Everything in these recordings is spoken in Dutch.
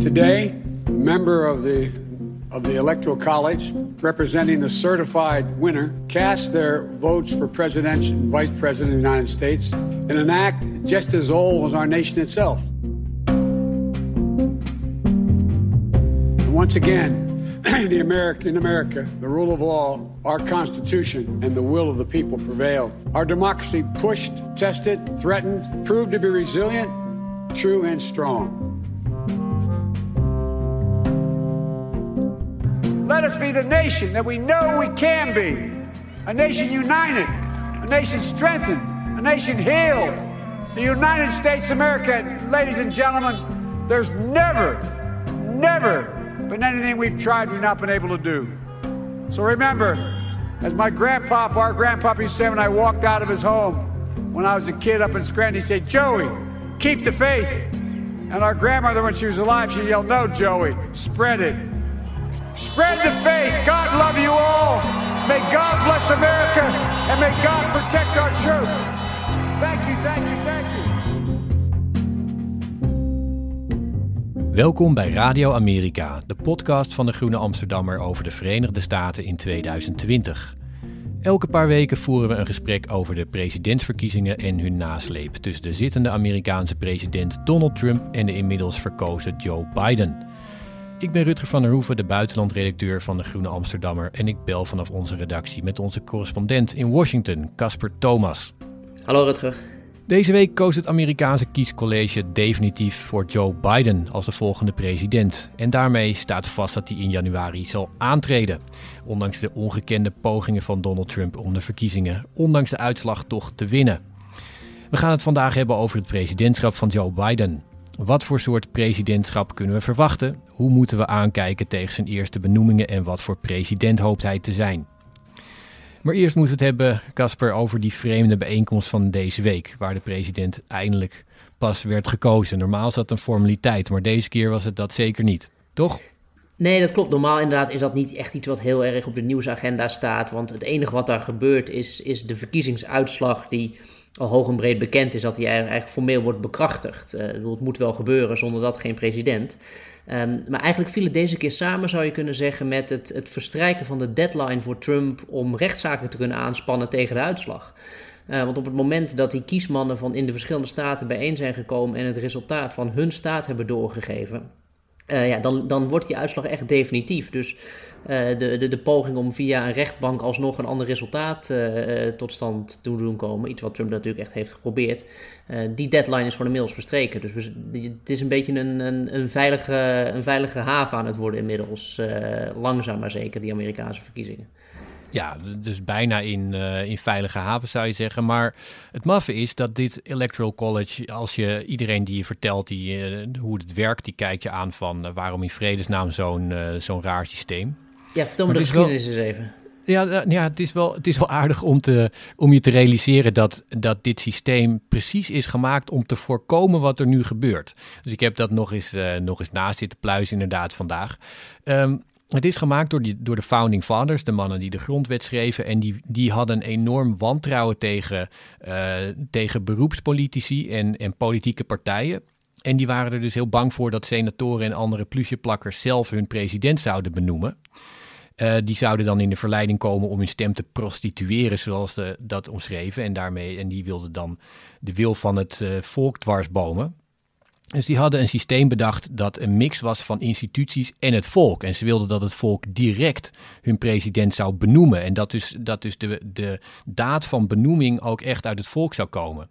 Today, member of the of the Electoral College, representing the certified winner, cast their votes for president and vice president of the United States in an act just as old as our nation itself. And once again, the America, in America, the rule of law, our Constitution, and the will of the people prevailed. Our democracy pushed, tested, threatened, proved to be resilient, true, and strong. Let us be the nation that we know we can be. A nation united, a nation strengthened, a nation healed. The United States of America, ladies and gentlemen, there's never, never been anything we've tried we've not been able to do. So remember, as my grandpop, our grandpop used to say when I walked out of his home when I was a kid up in Scranton, he said, Joey, keep the faith. And our grandmother, when she was alive, she yelled, No, Joey, spread it. Spread the faith. God love you all. May God bless America and may God protect our troops. Thank you, thank you, thank you. Welkom bij Radio Amerika, de podcast van de Groene Amsterdammer over de Verenigde Staten in 2020. Elke paar weken voeren we een gesprek over de presidentsverkiezingen en hun nasleep tussen de zittende Amerikaanse president Donald Trump en de inmiddels verkozen Joe Biden. Ik ben Rutger van der Hoeven, de buitenlandredacteur van de Groene Amsterdammer en ik bel vanaf onze redactie met onze correspondent in Washington, Casper Thomas. Hallo Rutger. Deze week koos het Amerikaanse kiescollege definitief voor Joe Biden als de volgende president. En daarmee staat vast dat hij in januari zal aantreden. Ondanks de ongekende pogingen van Donald Trump om de verkiezingen, ondanks de uitslag toch te winnen. We gaan het vandaag hebben over het presidentschap van Joe Biden. Wat voor soort presidentschap kunnen we verwachten? Hoe moeten we aankijken tegen zijn eerste benoemingen en wat voor president hoopt hij te zijn? Maar eerst moeten we het hebben, Casper, over die vreemde bijeenkomst van deze week, waar de president eindelijk pas werd gekozen. Normaal is dat een formaliteit, maar deze keer was het dat zeker niet, toch? Nee, dat klopt. Normaal inderdaad is dat niet echt iets wat heel erg op de nieuwsagenda staat. Want het enige wat daar gebeurt is, is de verkiezingsuitslag die al hoog en breed bekend is dat hij eigenlijk formeel wordt bekrachtigd. Uh, het moet wel gebeuren zonder dat geen president. Um, maar eigenlijk viel het deze keer samen, zou je kunnen zeggen, met het, het verstrijken van de deadline voor Trump om rechtszaken te kunnen aanspannen tegen de uitslag. Uh, want op het moment dat die kiesmannen van in de verschillende staten bijeen zijn gekomen en het resultaat van hun staat hebben doorgegeven, uh, ja, dan, dan wordt die uitslag echt definitief. Dus uh, de, de, de poging om via een rechtbank alsnog een ander resultaat uh, tot stand te doen komen, iets wat Trump natuurlijk echt heeft geprobeerd, die deadline is gewoon inmiddels verstreken. Dus het is een beetje een, een, een, veilige, een veilige haven aan het worden inmiddels, langzaam maar zeker, die Amerikaanse verkiezingen. Ja, dus bijna in, uh, in veilige haven zou je zeggen. Maar het maffe is dat dit Electoral College, als je iedereen die je vertelt die, uh, hoe het werkt, die kijkt je aan van uh, waarom in vredesnaam zo'n zo'n raar systeem. Ja, vertel me de geschiedenis eens even. Ja, ja het, is wel, het is wel aardig om, te, om je te realiseren dat, dat dit systeem precies is gemaakt om te voorkomen wat er nu gebeurt. Dus ik heb dat nog eens, nog eens naast zitten pluizen inderdaad vandaag. Um, het is gemaakt door, die, door de Founding Fathers, de mannen die de grondwet schreven. En die, die hadden enorm wantrouwen tegen, uh, tegen beroepspolitici en, en politieke partijen. En die waren er dus heel bang voor dat senatoren en andere plusjeplakkers zelf hun president zouden benoemen. Uh, die zouden dan in de verleiding komen om hun stem te prostitueren, zoals de, dat omschreven. En, daarmee, en die wilden dan de wil van het uh, volk dwarsbomen. Dus die hadden een systeem bedacht dat een mix was van instituties en het volk. En ze wilden dat het volk direct hun president zou benoemen. En dat dus, dat dus de, de daad van benoeming ook echt uit het volk zou komen.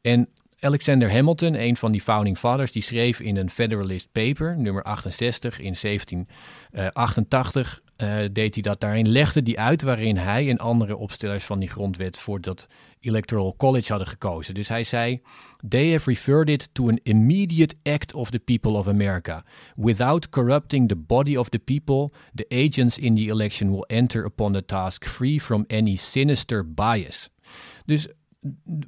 En Alexander Hamilton, een van die founding fathers, die schreef in een Federalist Paper, nummer 68 in 1788, uh, deed hij dat. Daarin legde hij uit waarin hij en andere opstellers van die grondwet voor dat Electoral College hadden gekozen. Dus hij zei: They have referred it to an immediate act of the people of America. Without corrupting the body of the people, the agents in the election will enter upon the task free from any sinister bias. Dus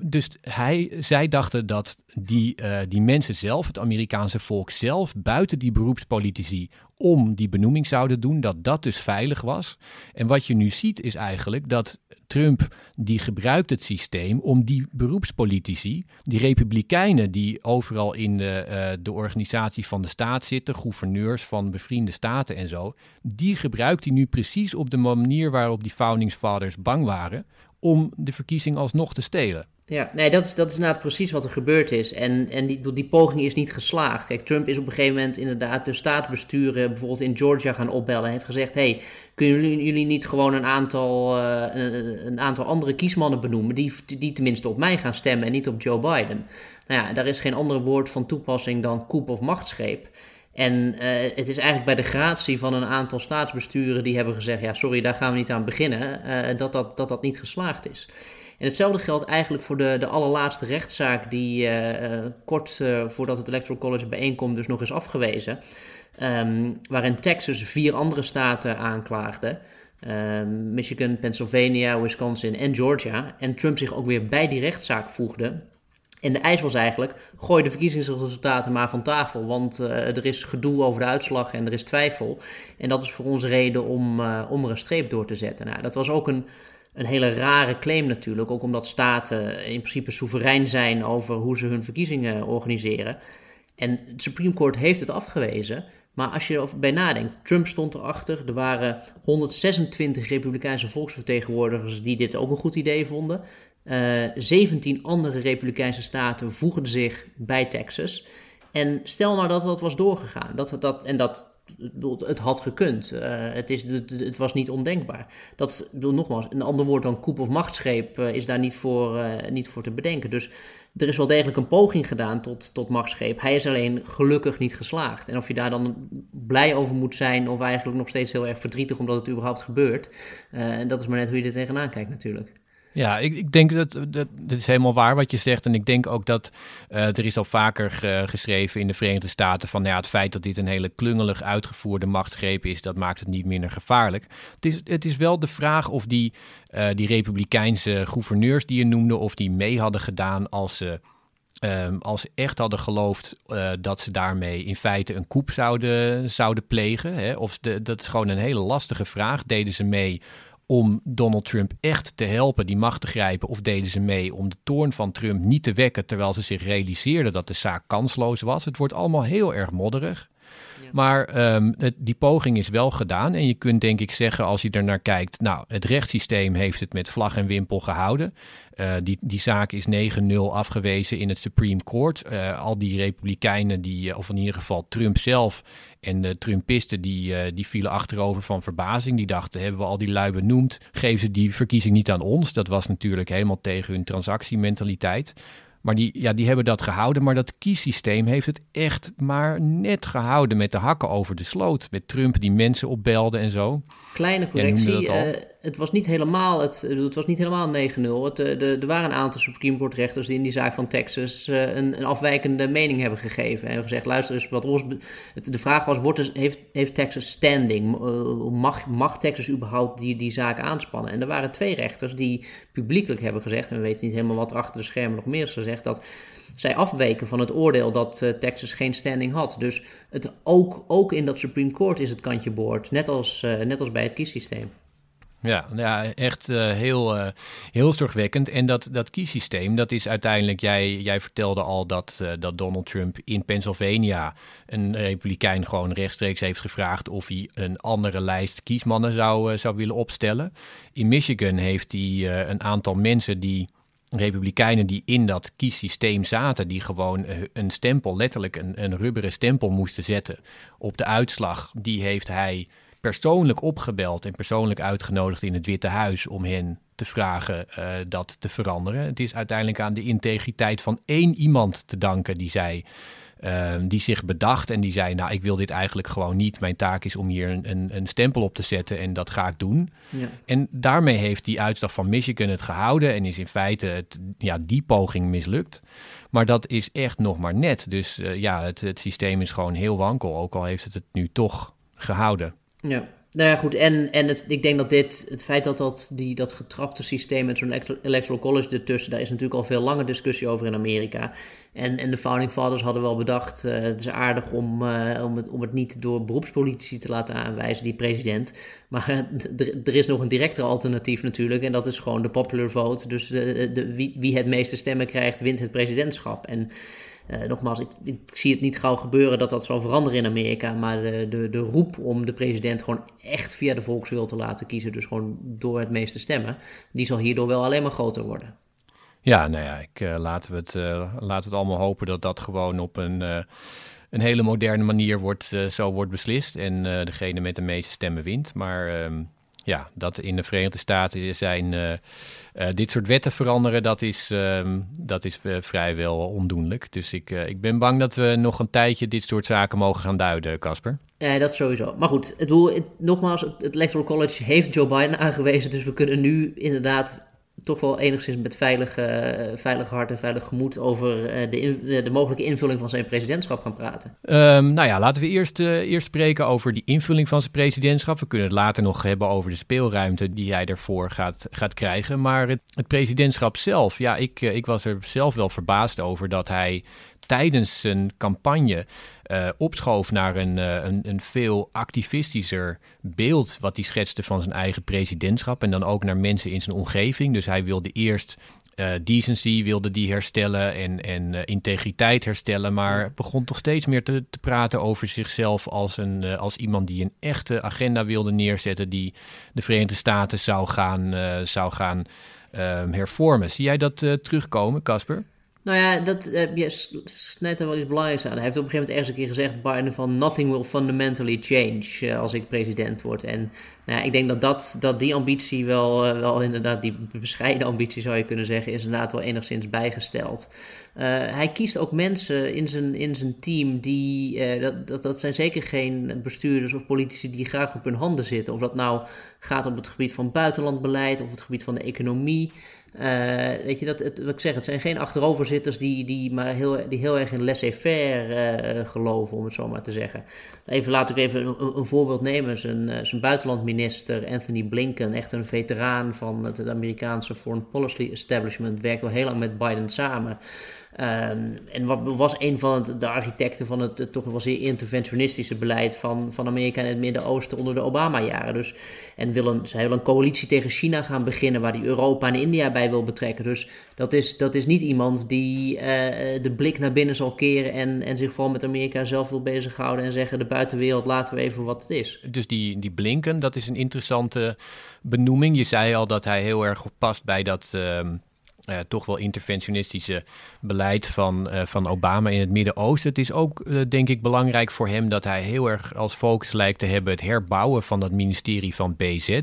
dus hij, zij dachten dat die, uh, die mensen zelf, het Amerikaanse volk zelf, buiten die beroepspolitici, om die benoeming zouden doen, dat dat dus veilig was. En wat je nu ziet is eigenlijk dat Trump, die gebruikt het systeem om die beroepspolitici, die republikeinen die overal in de, uh, de organisatie van de staat zitten, gouverneurs van bevriende staten en zo, die gebruikt hij nu precies op de manier waarop die founding fathers bang waren om de verkiezing alsnog te stelen. Ja, nee, dat is, dat is inderdaad precies wat er gebeurd is. En, en die, die poging is niet geslaagd. Kijk, Trump is op een gegeven moment inderdaad de staatsbesturen bijvoorbeeld in Georgia gaan opbellen. Hij heeft gezegd, hey, kunnen jullie, jullie niet gewoon een aantal, een, een, aantal andere kiesmannen benoemen... Die, die tenminste op mij gaan stemmen en niet op Joe Biden? Nou ja, daar is geen ander woord van toepassing dan koep of machtsgreep. En uh, het is eigenlijk bij de gratie van een aantal staatsbesturen die hebben gezegd: ja, sorry, daar gaan we niet aan beginnen, uh, dat, dat, dat dat niet geslaagd is. En hetzelfde geldt eigenlijk voor de, de allerlaatste rechtszaak, die uh, kort voordat het Electoral College bijeenkomt, dus nog is afgewezen. Um, waarin Texas vier andere staten aanklaagde. Um, Michigan, Pennsylvania, Wisconsin en Georgia. En Trump zich ook weer bij die rechtszaak voegde. En de eis was eigenlijk: gooi de verkiezingsresultaten maar van tafel. Want uh, er is gedoe over de uitslag en er is twijfel. En dat is voor ons reden om, uh, om er een streep door te zetten. Nou, dat was ook een, een hele rare claim natuurlijk. Ook omdat staten in principe soeverein zijn over hoe ze hun verkiezingen organiseren. En het Supreme Court heeft het afgewezen. Maar als je erbij nadenkt, Trump stond erachter. Er waren 126 Republikeinse volksvertegenwoordigers die dit ook een goed idee vonden. Uh, eh, 17 andere Republikeinse staten voegden zich bij Texas. En stel nou dat dat was doorgegaan, dat, dat, en dat het had gekund. Uh, het, is, het, was niet ondenkbaar. Dat wil nogmaals, een ander woord dan koep of machtsgreep uh, is daar niet voor, niet voor te bedenken. Dus er is wel degelijk een poging gedaan tot, tot machtsgreep. Hij is alleen gelukkig niet geslaagd. En of je daar dan blij over moet zijn, of eigenlijk nog steeds heel erg verdrietig omdat het überhaupt gebeurt, dat is maar net hoe je er tegenaan kijkt natuurlijk. Ja, ik, ik denk dat, dat is helemaal waar wat je zegt. En ik denk ook dat uh, er is al vaker uh, geschreven in de Verenigde Staten van ja, het feit dat dit een hele klungelig uitgevoerde machtsgreep is, dat maakt het niet minder gevaarlijk. Het is, het is wel de vraag of die, uh, die republikeinse gouverneurs die je noemde, of die mee hadden gedaan als ze. Um, als ze echt hadden geloofd dat ze daarmee in feite een koep zouden, zouden plegen. Hè? Of dat is gewoon een hele lastige vraag. Deden ze mee om Donald Trump echt te helpen die macht te grijpen? Of deden ze mee om de toorn van Trump niet te wekken terwijl ze zich realiseerden dat de zaak kansloos was? Het wordt allemaal heel erg modderig. Maar het, die poging is wel gedaan. En je kunt denk ik zeggen, als je er naar kijkt, nou, het rechtssysteem heeft het met vlag en wimpel gehouden. Uh, die, die zaak is 9-0 afgewezen in het Supreme Court. Uh, al die republikeinen, die, of in ieder geval Trump zelf en de Trumpisten, die, die vielen achterover van verbazing. Die dachten, hebben we al die lui benoemd, geven ze die verkiezing niet aan ons. Dat was natuurlijk helemaal tegen hun transactiementaliteit. Maar die, ja, die hebben dat gehouden. Maar dat kiessysteem heeft het echt maar net gehouden met de hakken over de sloot. Met Trump die mensen opbelde en zo. Kleine correctie. Uh, het was niet helemaal, het, het was niet helemaal 9-0. Eh, er waren een aantal Supreme Court rechters die in die zaak van Texas uh, een, een, afwijkende mening hebben gegeven. En gezegd, luister eens, wat ons, de vraag was, wordt heeft, heeft Texas standing? mag, mag Texas überhaupt die, die zaak aanspannen? En er waren twee rechters die publiekelijk hebben gezegd, en we weten niet helemaal wat er achter de schermen nog meer is gezegd, dat zij afweken van het oordeel dat uh, Texas geen standing had. Dus het, ook, ook in dat Supreme Court is het kantje boord, net als, uh, net als bij het kiessysteem. Ja, ja echt uh, heel, heel zorgwekkend. En dat, dat kiessysteem, dat is uiteindelijk... Jij, jij vertelde al dat, dat Donald Trump in Pennsylvania... een republikein gewoon rechtstreeks heeft gevraagd... of hij een andere lijst kiesmannen zou, zou willen opstellen. In Michigan heeft hij een aantal mensen die republikeinen die in dat kiessysteem zaten, die gewoon eh, een stempel, letterlijk een, een rubberen stempel moesten zetten op de uitslag, die heeft hij persoonlijk opgebeld en persoonlijk uitgenodigd in het Witte Huis om hen te vragen uh, dat te veranderen. Het is uiteindelijk aan de integriteit van één iemand te danken die zei. Uh, die zich bedacht en die zei: Nou, ik wil dit eigenlijk gewoon niet. Mijn taak is om hier een, een, een stempel op te zetten en dat ga ik doen. Ja. En daarmee heeft die uitslag van Michigan het gehouden en is in feite het, ja, die poging mislukt. Maar dat is echt nog maar net. Dus uh, ja, het, het systeem is gewoon heel wankel, ook al heeft het het nu toch gehouden. Ja. Nou ja, goed. En, en het, ik denk dat dit, het feit dat dat, die, dat getrapte systeem met zo'n electoral college ertussen, daar is natuurlijk al veel lange discussie over in Amerika. En, en de founding fathers hadden wel bedacht, uh, het is aardig om, uh, om, het, om het niet door beroepspolitici te laten aanwijzen, die president. Maar er is nog een directer alternatief natuurlijk, en dat is gewoon de popular vote. Dus de, de, wie, wie het meeste stemmen krijgt, wint het presidentschap. En uh, nogmaals, ik, ik, zie het niet gauw gebeuren dat dat zal veranderen in Amerika. Maar de, de, de roep om de president gewoon echt via de volkswil te laten kiezen, dus gewoon door het meeste stemmen, die zal hierdoor wel alleen maar groter worden. Ja, nou ja, ik, uh, laten, we het, uh, laten we het allemaal hopen dat dat gewoon op een, een hele moderne manier wordt, zo wordt beslist. En degene met de meeste stemmen wint. Maar um, ja, dat in de Verenigde Staten zijn uh, uh, dit soort wetten veranderen, dat is, uh, dat is uh, vrijwel ondoenlijk. Dus ik, ik ben bang dat we nog een tijdje dit soort zaken mogen gaan duiden, Casper. Ja, dat sowieso. Maar goed, het, nogmaals, het Electoral College heeft Joe Biden aangewezen, dus we kunnen nu inderdaad toch wel enigszins met veilig, uh, veilig hart en veilig gemoed over uh, de, de, mogelijke invulling van zijn presidentschap gaan praten. Um, nou ja, laten we eerst, uh, eerst spreken over die invulling van zijn presidentschap. We kunnen het later nog hebben over de speelruimte die hij ervoor gaat, gaat krijgen. Maar het, het presidentschap zelf, ja, ik, ik was er zelf wel verbaasd over dat hij tijdens zijn campagne uh, opschoof naar een, uh, een, een, veel activistischer beeld wat hij schetste van zijn eigen presidentschap en dan ook naar mensen in zijn omgeving. Dus hij wilde eerst uh, decency wilde die herstellen en, en integriteit herstellen, maar begon toch steeds meer te, te praten over zichzelf als, een, als iemand die een echte agenda wilde neerzetten die de Verenigde Staten zou gaan, zou gaan ehm, hervormen. Zie jij dat terugkomen, Casper? Nou ja, dat uh, je snijdt er wel iets belangrijks aan. Hij heeft op een gegeven moment ergens een keer gezegd, Biden, van nothing will fundamentally change uh, als ik president word. En nou ja, ik denk dat, dat, dat die ambitie wel, uh, wel inderdaad, die bescheiden ambitie zou je kunnen zeggen, is inderdaad wel enigszins bijgesteld. hij kiest ook mensen in zijn, in zijn team die, dat, dat, dat zijn zeker geen bestuurders of politici die graag op hun handen zitten. Of dat nou gaat op het gebied van buitenlandbeleid of het gebied van de economie. Uh, weet je, dat, het, wat ik zeg, het zijn geen achteroverzitters die, die, maar heel, die heel erg in laissez-faire uh, geloven, om het zo maar te zeggen. Even laat ik even een, een voorbeeld nemen. Zijn, uh, zijn buitenlandminister Anthony Blinken, echt een veteraan van het, Amerikaanse foreign policy establishment, werkt al heel lang met Biden samen. Um, en wat was een van de architecten van het, toch wel zeer interventionistische beleid van, van Amerika en het Midden-Oosten onder de Obama-jaren. Dus, en willen, zij een coalitie tegen China gaan beginnen, waar die Europa en India bij wil betrekken. Dus dat is, dat is niet iemand die uh, de blik naar binnen zal keren en, en zich vooral met Amerika zelf wil bezighouden en zeggen: de buitenwereld laten we even wat het is. Dus die, die Blinken, dat is een interessante benoeming. Je zei al dat hij heel erg past bij dat. Uh uh, toch wel interventionistische beleid van, uh, van Obama in het Midden-Oosten. Het is ook, denk ik, belangrijk voor hem dat hij heel erg als focus lijkt te hebben het herbouwen van dat ministerie van BZ.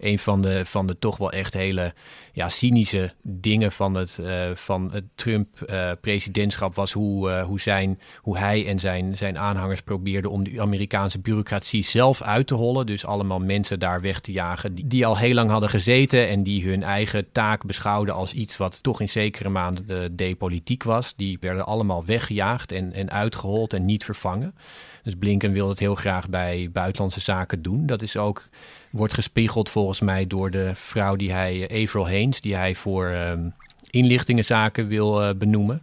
Een van de, van de toch wel echt hele ja, cynische dingen van het, van het Trump-presidentschap was hoe, hoe, zijn, hoe hij en zijn, zijn aanhangers probeerden om de Amerikaanse bureaucratie zelf uit te hollen. Dus allemaal mensen daar weg te jagen die, die al heel lang hadden gezeten en die hun eigen taak beschouwden als iets wat toch in zekere de depolitiek was. Die werden allemaal weggejaagd en, en uitgehold en niet vervangen. Dus Blinken wil het heel graag bij buitenlandse zaken doen. Dat is ook, wordt gespiegeld volgens mij door de vrouw die hij, Avril Haines, die hij voor um, inlichtingenzaken wil uh, benoemen.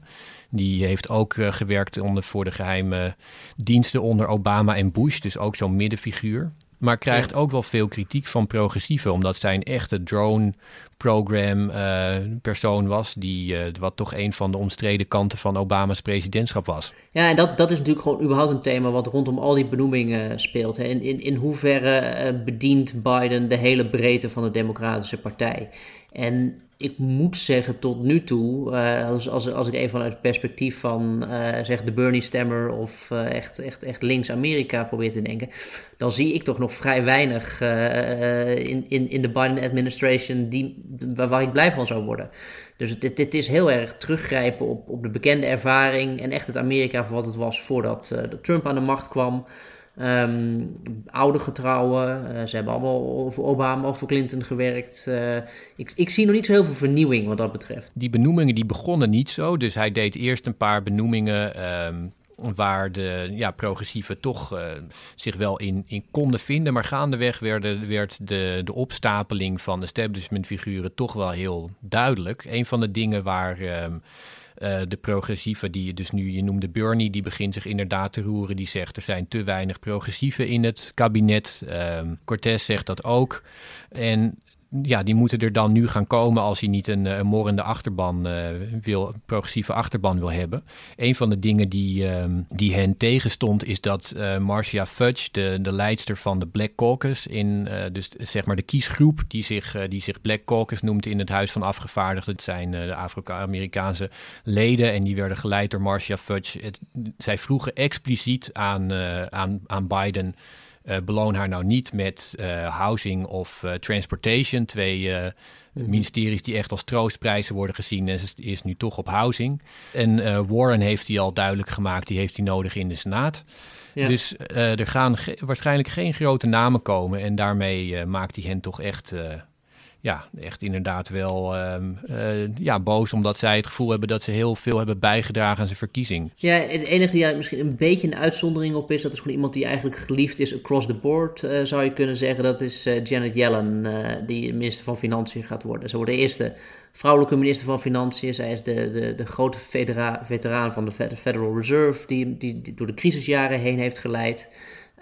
Die heeft ook uh, gewerkt onder, voor de geheime diensten onder Obama en Bush, dus ook zo'n middenfiguur. Maar krijgt ook wel veel kritiek van progressieven, omdat zij een echte drone program uh, persoon was, die, uh, wat toch een van de omstreden kanten van Obama's presidentschap was. Ja, en dat, dat is natuurlijk gewoon überhaupt een thema wat rondom al die benoemingen speelt. Hè. In, in, in hoeverre uh, bedient Biden de hele breedte van de Democratische Partij? En ik moet zeggen, tot nu toe, uh, als, als, als ik even vanuit het perspectief van uh, zeg de Bernie-stemmer of uh, echt, echt, echt links-Amerika probeer te denken, dan zie ik toch nog vrij weinig in, in, in de Biden-administration die, waar ik blij van zou worden. Dus het, het, is heel erg teruggrijpen op, op de bekende ervaring en echt het Amerika voor wat het was voordat Trump aan de macht kwam. Um, oude getrouwen. Uh, ze hebben allemaal voor Obama of voor Clinton gewerkt. Uh, ik, ik, zie nog niet zo heel veel vernieuwing wat dat betreft. Die benoemingen die begonnen niet zo. Dus hij deed eerst een paar benoemingen um, waar de ja, progressieven toch uh, zich wel in, in konden vinden. Maar gaandeweg werd, de, de opstapeling van establishmentfiguren toch wel heel duidelijk. Een van de dingen waar... Um, uh, de progressieven die je dus nu, je noemde Bernie, die begint zich inderdaad te roeren. Die zegt er zijn te weinig progressieven in het kabinet. Um, Cortés zegt dat ook. En ja, die moeten er dan nu gaan komen als hij niet een, een morrende achterban uh, wil, progressieve achterban wil hebben. Een van de dingen die, um, die hen tegenstond is dat uh, Marcia Fudge, de, de leidster van de Black Caucus, in dus zeg maar de kiesgroep die zich, die zich Black Caucus noemt in het Huis van Afgevaardigden. Het zijn de Afro-Amerikaanse leden en die werden geleid door Marcia Fudge. Het, zij vroegen expliciet aan, aan, aan Biden uh, beloon haar nou niet met uh, housing of uh, transportation. Twee mhm. ministeries die echt als troostprijzen worden gezien. En ze is nu toch op housing. En Warren heeft die al duidelijk gemaakt. Die heeft hij nodig in de Senaat. Ja. Dus er gaan ge waarschijnlijk geen grote namen komen. En daarmee maakt hij hen toch echt ja, echt inderdaad wel um, uh, ja, boos omdat zij het gevoel hebben dat ze heel veel hebben bijgedragen aan zijn verkiezing. Ja, het enige die misschien een beetje een uitzondering op is, dat is gewoon iemand die eigenlijk geliefd is across the board, uh, zou je kunnen zeggen. Dat is uh, Janet Yellen, die minister van Financiën gaat worden. Ze wordt de eerste vrouwelijke minister van Financiën. Zij is de, de, de grote veteraan van de Federal Reserve, die, die door de crisisjaren heen heeft geleid.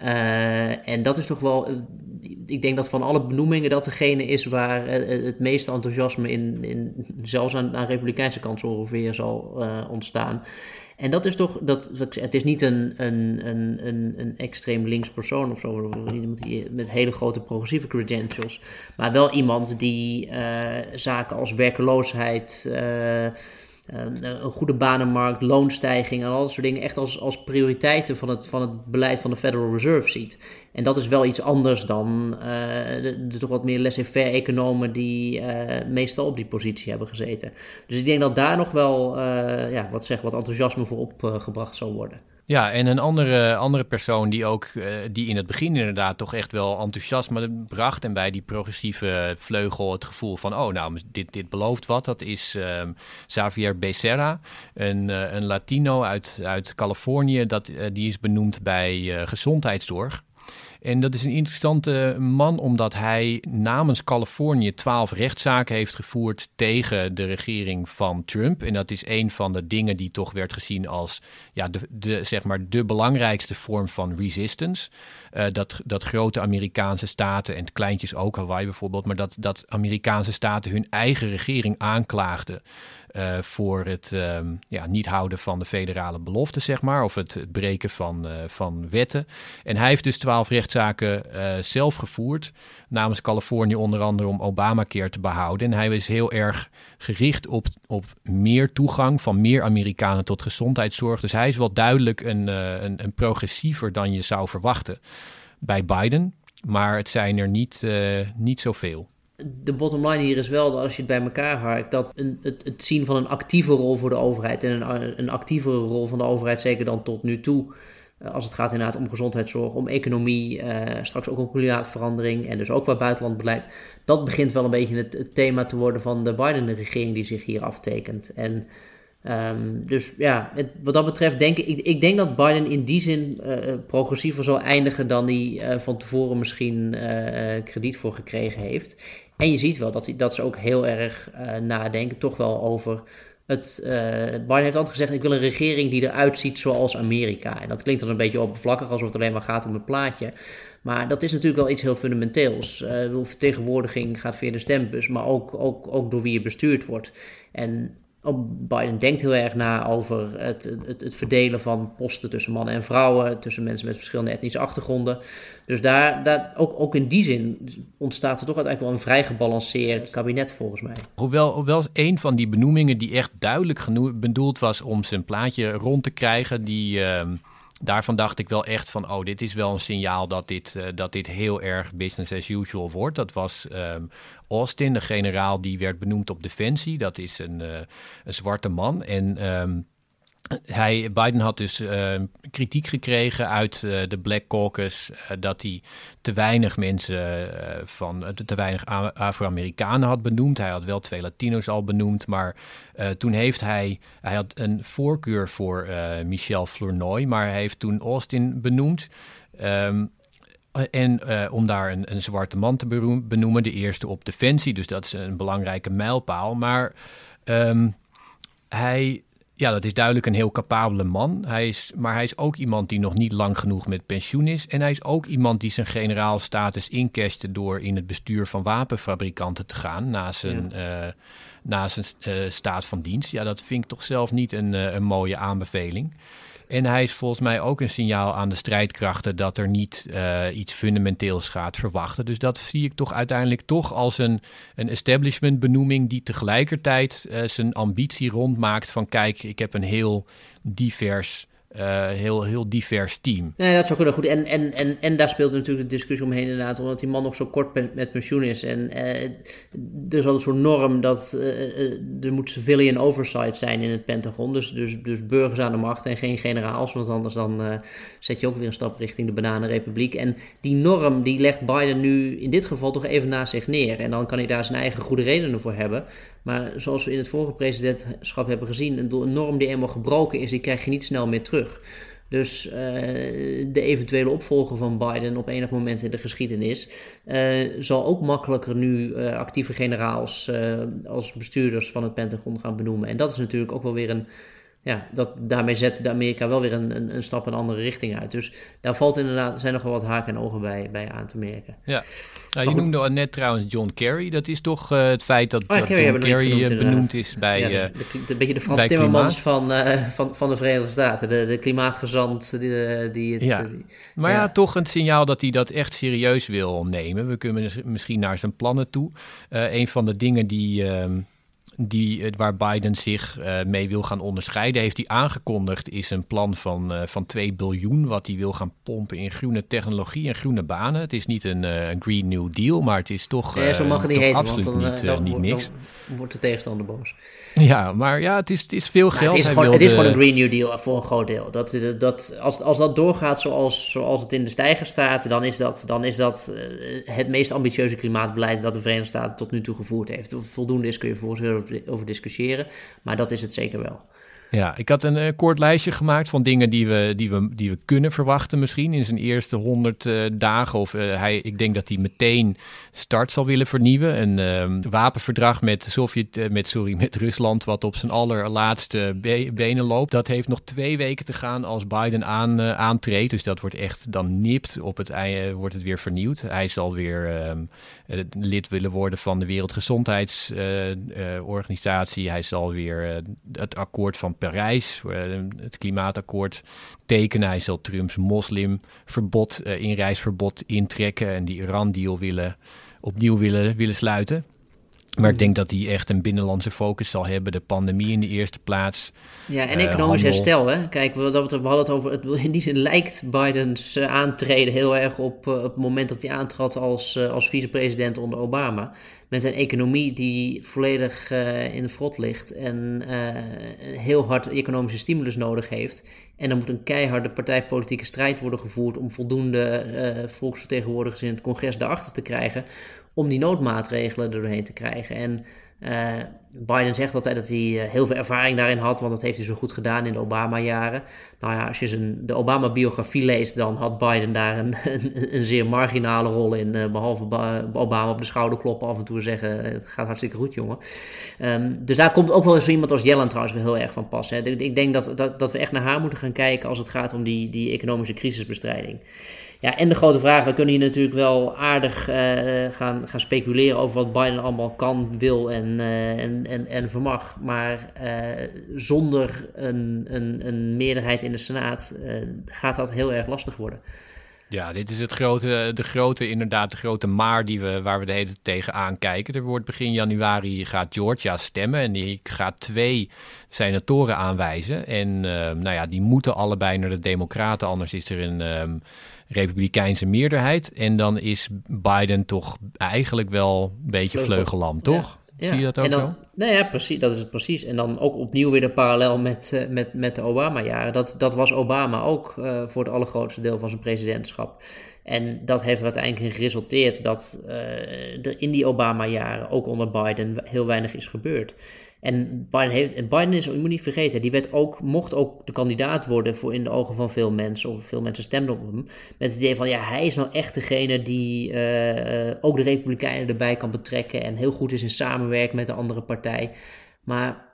Uh, en dat is toch wel, ik denk dat van alle benoemingen dat degene is waar het meeste enthousiasme in, in zelfs aan, de republikeinse kant ongeveer zal ontstaan. En dat is toch, dat, het is niet een, een, een, een, een extreem links persoon of zo, of iemand die, met hele grote progressieve credentials, maar wel iemand die zaken als werkeloosheid. Ehm, een goede banenmarkt, loonstijging en al dat soort dingen echt als, als prioriteiten van het, van het beleid van de Federal Reserve ziet. En dat is wel iets anders dan uh, de, toch wat meer laissez-faire economen die meestal op die positie hebben gezeten. Dus ik denk dat daar nog wel ja, wat, zeg, wat enthousiasme voor opgebracht zal worden. Ja, en een andere, andere persoon die ook uh, die in het begin inderdaad toch echt wel enthousiasme bracht. En bij die progressieve vleugel het gevoel van oh, nou, dit, dit belooft wat. Dat is um, Xavier Becerra, een, uh, een Latino uit, uit Californië. Dat, uh, die is benoemd bij gezondheidszorg. En dat is een interessante man omdat hij namens Californië twaalf rechtszaken heeft gevoerd tegen de regering van Trump. En dat is een van de dingen die toch werd gezien als ja, de, de, zeg maar de belangrijkste vorm van resistance. Uh, dat, dat grote Amerikaanse staten, en kleintjes ook, Hawaii bijvoorbeeld, maar dat, dat Amerikaanse staten hun eigen regering aanklaagden. Uh, voor het uh, ja, niet houden van de federale belofte, zeg maar, of het, breken van, uh, van wetten. En hij heeft dus twaalf rechtszaken zelf gevoerd, namens Californië onder andere om Obamacare te behouden. En hij is heel erg gericht op, op meer toegang van meer Amerikanen tot gezondheidszorg. Dus hij is wel duidelijk een, een, een progressiever dan je zou verwachten bij Biden. Maar het zijn er niet, niet zoveel de bottom line hier is wel dat als je het bij elkaar harkt, dat een, het, het, zien van een actieve rol voor de overheid en een, een actievere rol van de overheid, zeker dan tot nu toe, eh, als het gaat inderdaad om gezondheidszorg, om economie, uh, straks ook om klimaatverandering en dus ook wat buitenlandbeleid, dat begint wel een beetje het, het thema te worden van de Biden-regering die zich hier aftekent. En Um, dus ja, het, wat dat betreft denk ik, ik denk dat Biden in die zin uh, progressiever zal eindigen dan hij uh, van tevoren misschien krediet voor gekregen heeft. En je ziet wel dat, dat ze ook heel erg nadenken, toch wel over het. Biden heeft altijd gezegd: ik wil een regering die eruit ziet zoals Amerika. En dat klinkt dan een beetje oppervlakkig, alsof het alleen maar gaat om het plaatje. Maar dat is natuurlijk wel iets heel fundamenteels. Uh, vertegenwoordiging gaat via de stembus, maar ook, ook, ook door wie je bestuurd wordt. En Biden denkt heel erg na over het, het, het, verdelen van posten tussen mannen en vrouwen, tussen mensen met verschillende etnische achtergronden. Dus daar, daar, ook, ook in die zin ontstaat er toch uiteindelijk wel een vrij gebalanceerd kabinet volgens mij. Hoewel, hoewel een van die benoemingen die echt duidelijk bedoeld was om zijn plaatje rond te krijgen, die... Ehm, daarvan dacht ik wel echt van, oh, dit is wel een signaal dat dit, uh, dat dit heel erg business as usual wordt. Dat was um, Austin, de generaal die werd benoemd op Defensie. Dat is een, uh, een zwarte man. En um, hij, Biden had dus uh, kritiek gekregen uit uh, de Black Caucus uh, dat hij te weinig mensen van te weinig Afro-Amerikanen had benoemd. Hij had wel twee Latino's al benoemd, maar toen heeft hij, hij had een voorkeur voor Michel Flournoy, maar hij heeft toen Austin benoemd. Um, en om daar een, een, zwarte man te benoemen, de eerste op defensie, dus dat is een belangrijke mijlpaal. Maar um, hij ja, dat is duidelijk een heel capabele man. Hij is, maar hij is ook iemand die nog niet lang genoeg met pensioen is. En hij is ook iemand die zijn generaalstatus inkestte door in het bestuur van wapenfabrikanten te gaan na zijn, ja. uh, na zijn uh, staat van dienst. Ja, dat vind ik toch zelf niet een, een mooie aanbeveling. En hij is volgens mij ook een signaal aan de strijdkrachten dat er niet uh, iets fundamenteels gaat verwachten. Dus dat zie ik toch uiteindelijk toch als een, een establishment benoeming die tegelijkertijd uh, zijn ambitie rondmaakt van kijk, ik heb een heel divers uh, heel, heel divers team. Nee, dat zou kunnen goed. En, en, en, en daar speelt natuurlijk de discussie omheen inderdaad, omdat die man nog zo kort met, met pensioen is. En uh, er is al een soort norm dat uh, er moet civilian oversight zijn in het Pentagon. Dus, dus, dus burgers aan de macht en geen generaals, want anders dan zet je ook weer een stap richting de Bananenrepubliek. En die norm die legt Biden nu in dit geval toch even naast zich neer. En dan kan hij daar zijn eigen goede redenen voor hebben. Maar zoals we in het vorige presidentschap hebben gezien, een norm die eenmaal gebroken is, die krijg je niet snel meer terug. Dus uh, de eventuele opvolger van Biden op enig moment in de geschiedenis uh, zal ook makkelijker nu uh, actieve generaals als bestuurders van het Pentagon gaan benoemen. En dat is natuurlijk ook wel weer een ja, dat, daarmee zet de Amerika wel weer een, een, een, stap in een andere richting uit. Dus daar valt inderdaad, zijn nog wel wat haken en ogen bij, bij aan te merken. Ja, nou, je noemde al net trouwens John Kerry. Dat is toch uh, het feit dat, oh, dat Kerry John Kerry genoemd, eh, benoemd is bij... Ja, de, eh, de, de, beetje de Frans Timmermans van, uh, van, van de Verenigde Staten. De, de klimaatgezant die, die het... Ja. Die, maar ja. toch een signaal dat hij dat echt serieus wil nemen. We kunnen misschien naar zijn plannen toe. Uh, een van de dingen die... Uh, die, eh, waar Biden zich uh, mee wil gaan onderscheiden, heeft hij aangekondigd, is een plan van, uh, van 2 biljoen, wat hij wil gaan pompen in groene technologie en groene banen. Het is niet een, uh, een Green New Deal, maar het is toch, ja, zo mag het niet heten, absoluut want dan, niet, dan, niet niks. Dan wordt de tegenstander boos. Ja, maar ja, het is, het is veel geld. Het is, gewoon, het is gewoon een Green New Deal voor een groot deel. Dat, dat, dat, als, als dat doorgaat zoals, zoals het in de stijger staat, dan is dat, dan is dat eh, het meest ambitieuze klimaatbeleid dat de Verenigde Staten tot nu toe gevoerd heeft. Voldoende is, kun je voor over, discussiëren, maar dat is het zeker wel. Ja, ik had een eh, kort lijstje gemaakt van dingen die we, die, we, die we kunnen verwachten misschien in zijn eerste 100 eh, dagen. Of eh, hij, ik denk dat hij meteen start zal willen vernieuwen. Een ehm, wapenverdrag met, Sovjet, met, sorry, met Rusland wat op zijn allerlaatste be- benen loopt. Dat heeft nog twee weken te gaan als Biden aan, aantreedt. Dus dat wordt echt dan nipt op het einde, wordt het weer vernieuwd. Hij zal weer ehm, eh, lid willen worden van de Wereldgezondheidsorganisatie. Hij zal weer het akkoord van Parijs, eh, het klimaatakkoord, tekenen. Hij zal Trumps moslimverbod, eh, inreisverbod intrekken en die Iran-deal willen, opnieuw willen, willen sluiten. Maar ik denk dat hij echt een binnenlandse focus zal hebben. De pandemie in de eerste plaats. Ja, en Eh, economisch herstel. Hè? Kijk, we, hadden het over. Het, in die zin lijkt Bidens eh, aantreden heel erg op, eh, op het moment dat hij aantrad als, als vicepresident onder Obama. Met een economie die volledig in de frot ligt en heel hard economische stimulus nodig heeft. En dan moet een keiharde partijpolitieke strijd worden gevoerd om voldoende volksvertegenwoordigers in het congres daarachter te krijgen. Om die noodmaatregelen er doorheen te krijgen. En eh, Biden zegt altijd dat hij eh, heel veel ervaring daarin had, want dat heeft hij zo goed gedaan in de Obama-jaren. Nou ja, als je de Obama-biografie leest, dan had Biden daar een, een, een zeer marginale rol in. eh, behalve Ba- Obama op de schouder kloppen af en toe en zeggen: Het gaat hartstikke goed, jongen. Ehm, dus daar komt ook wel zo iemand als Yellen trouwens wel heel erg van pas. Hè. Ik denk dat, dat, dat we echt naar haar moeten gaan kijken als het gaat om die, die economische crisisbestrijding. Ja, en de grote vraag, we kunnen hier natuurlijk wel aardig gaan, gaan speculeren over wat Biden allemaal kan, wil en en, en, en, en vermag. Maar zonder een, een, een meerderheid in de Senaat gaat dat heel erg lastig worden. Ja, dit is het grote, de grote, inderdaad, de grote maar die we, waar we de hele tijd tegenaan kijken. Er wordt begin januari gaat Georgia stemmen en die gaat twee senatoren aanwijzen. En nou ja, die moeten allebei naar de Democraten, anders is er een um, Republikeinse meerderheid. En dan is Biden toch eigenlijk wel een beetje vleugellam, toch? Zie je dat ook dan, zo? Nou ja, precies, dat is het precies. En dan ook opnieuw weer de parallel met, uh, met, met de Obama-jaren. Dat, dat was Obama ook uh, voor het allergrootste deel van zijn presidentschap. En dat heeft er uiteindelijk in geresulteerd dat uh, er in die Obama-jaren, ook onder Biden, heel weinig is gebeurd. En Biden, heeft, en Biden is, je moet niet vergeten, die werd ook, mocht ook de kandidaat worden voor in de ogen van veel mensen, of veel mensen stemden op hem, met het idee van, ja, hij is nou echt degene die uh, ook de Republikeinen erbij kan betrekken en heel goed is in samenwerken met de andere partij. Maar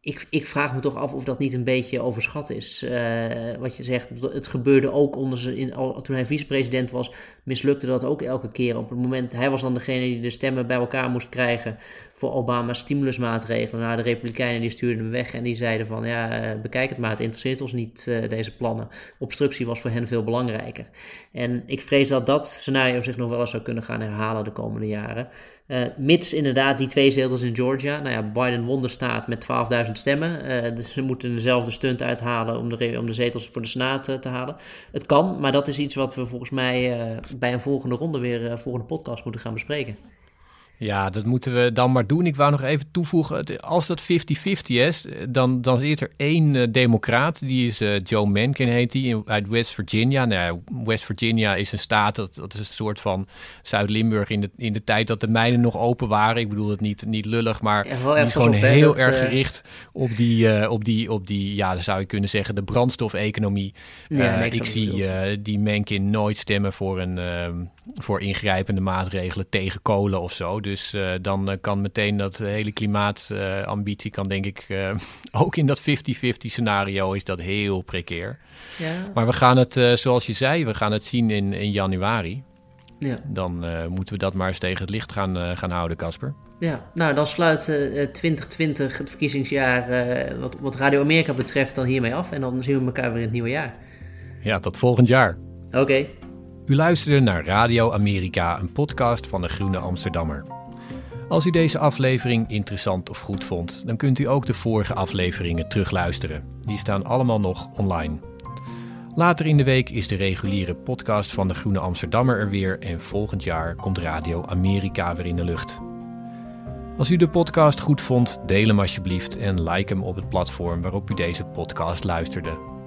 ik, ik, vraag me toch af of dat niet een beetje overschat is. Uh, wat je zegt, het gebeurde ook onder zijn, in, toen hij vicepresident was, mislukte dat ook elke keer. Op het moment, hij was dan degene die de stemmen bij elkaar moest krijgen voor Obama's stimulusmaatregelen. Nou, de Republikeinen die stuurden hem weg en die zeiden van, ja, eh, bekijk het maar, het interesseert ons niet, uh, deze plannen. Obstructie was voor hen veel belangrijker. En ik vrees dat dat scenario zich nog wel eens zou kunnen gaan herhalen de komende jaren. Uh, mits inderdaad die twee zetels in Georgia. Nou ja, Biden won de staat met 12.000 stemmen. Uh, dus ze moeten dezelfde stunt uithalen om de, om de zetels voor de Senaat uh, te halen. Het kan, maar dat is iets wat we volgens mij bij een volgende ronde weer, volgende podcast moeten gaan bespreken. Ja, dat moeten we dan maar doen. Ik wou nog even toevoegen, als dat 50-50 is, dan, dan is er één uh, democraat, die is uh, Joe Manchin heet die, uit West Virginia. Nou, West Virginia is een staat, dat, dat is een soort van Zuid-Limburg in de, in de tijd dat de mijnen nog open waren. Ik bedoel het niet, niet lullig, maar ja, die is gewoon heel erg uh... gericht op die, op, die, op die, ja, dan zou je kunnen zeggen, de brandstofeconomie. Ja, ik zie die Manchin nooit stemmen voor, een, ehm, voor ingrijpende maatregelen tegen kolen of zo. Dus uh, dan uh, kan meteen dat hele klimaatambitie, kan denk ik ook in dat 50-50 scenario is dat heel precair. Ja. Maar we gaan het, zoals je zei, we gaan het zien in, in januari. Ja. Dan moeten we dat maar eens tegen het licht gaan, gaan houden, Casper. Ja, nou dan sluit 2020 het verkiezingsjaar wat, wat Radio Amerika betreft dan hiermee af. En dan zien we elkaar weer in het nieuwe jaar. Ja, tot volgend jaar. Oké. Okay. U luisterde naar Radio Amerika, een podcast van de Groene Amsterdammer. Als u deze aflevering interessant of goed vond, dan kunt u ook de vorige afleveringen terugluisteren. Die staan allemaal nog online. Later in de week is de reguliere podcast van de Groene Amsterdammer er weer en volgend jaar komt Radio Amerika weer in de lucht. Als u de podcast goed vond, deel hem alsjeblieft en like hem op het platform waarop u deze podcast luisterde.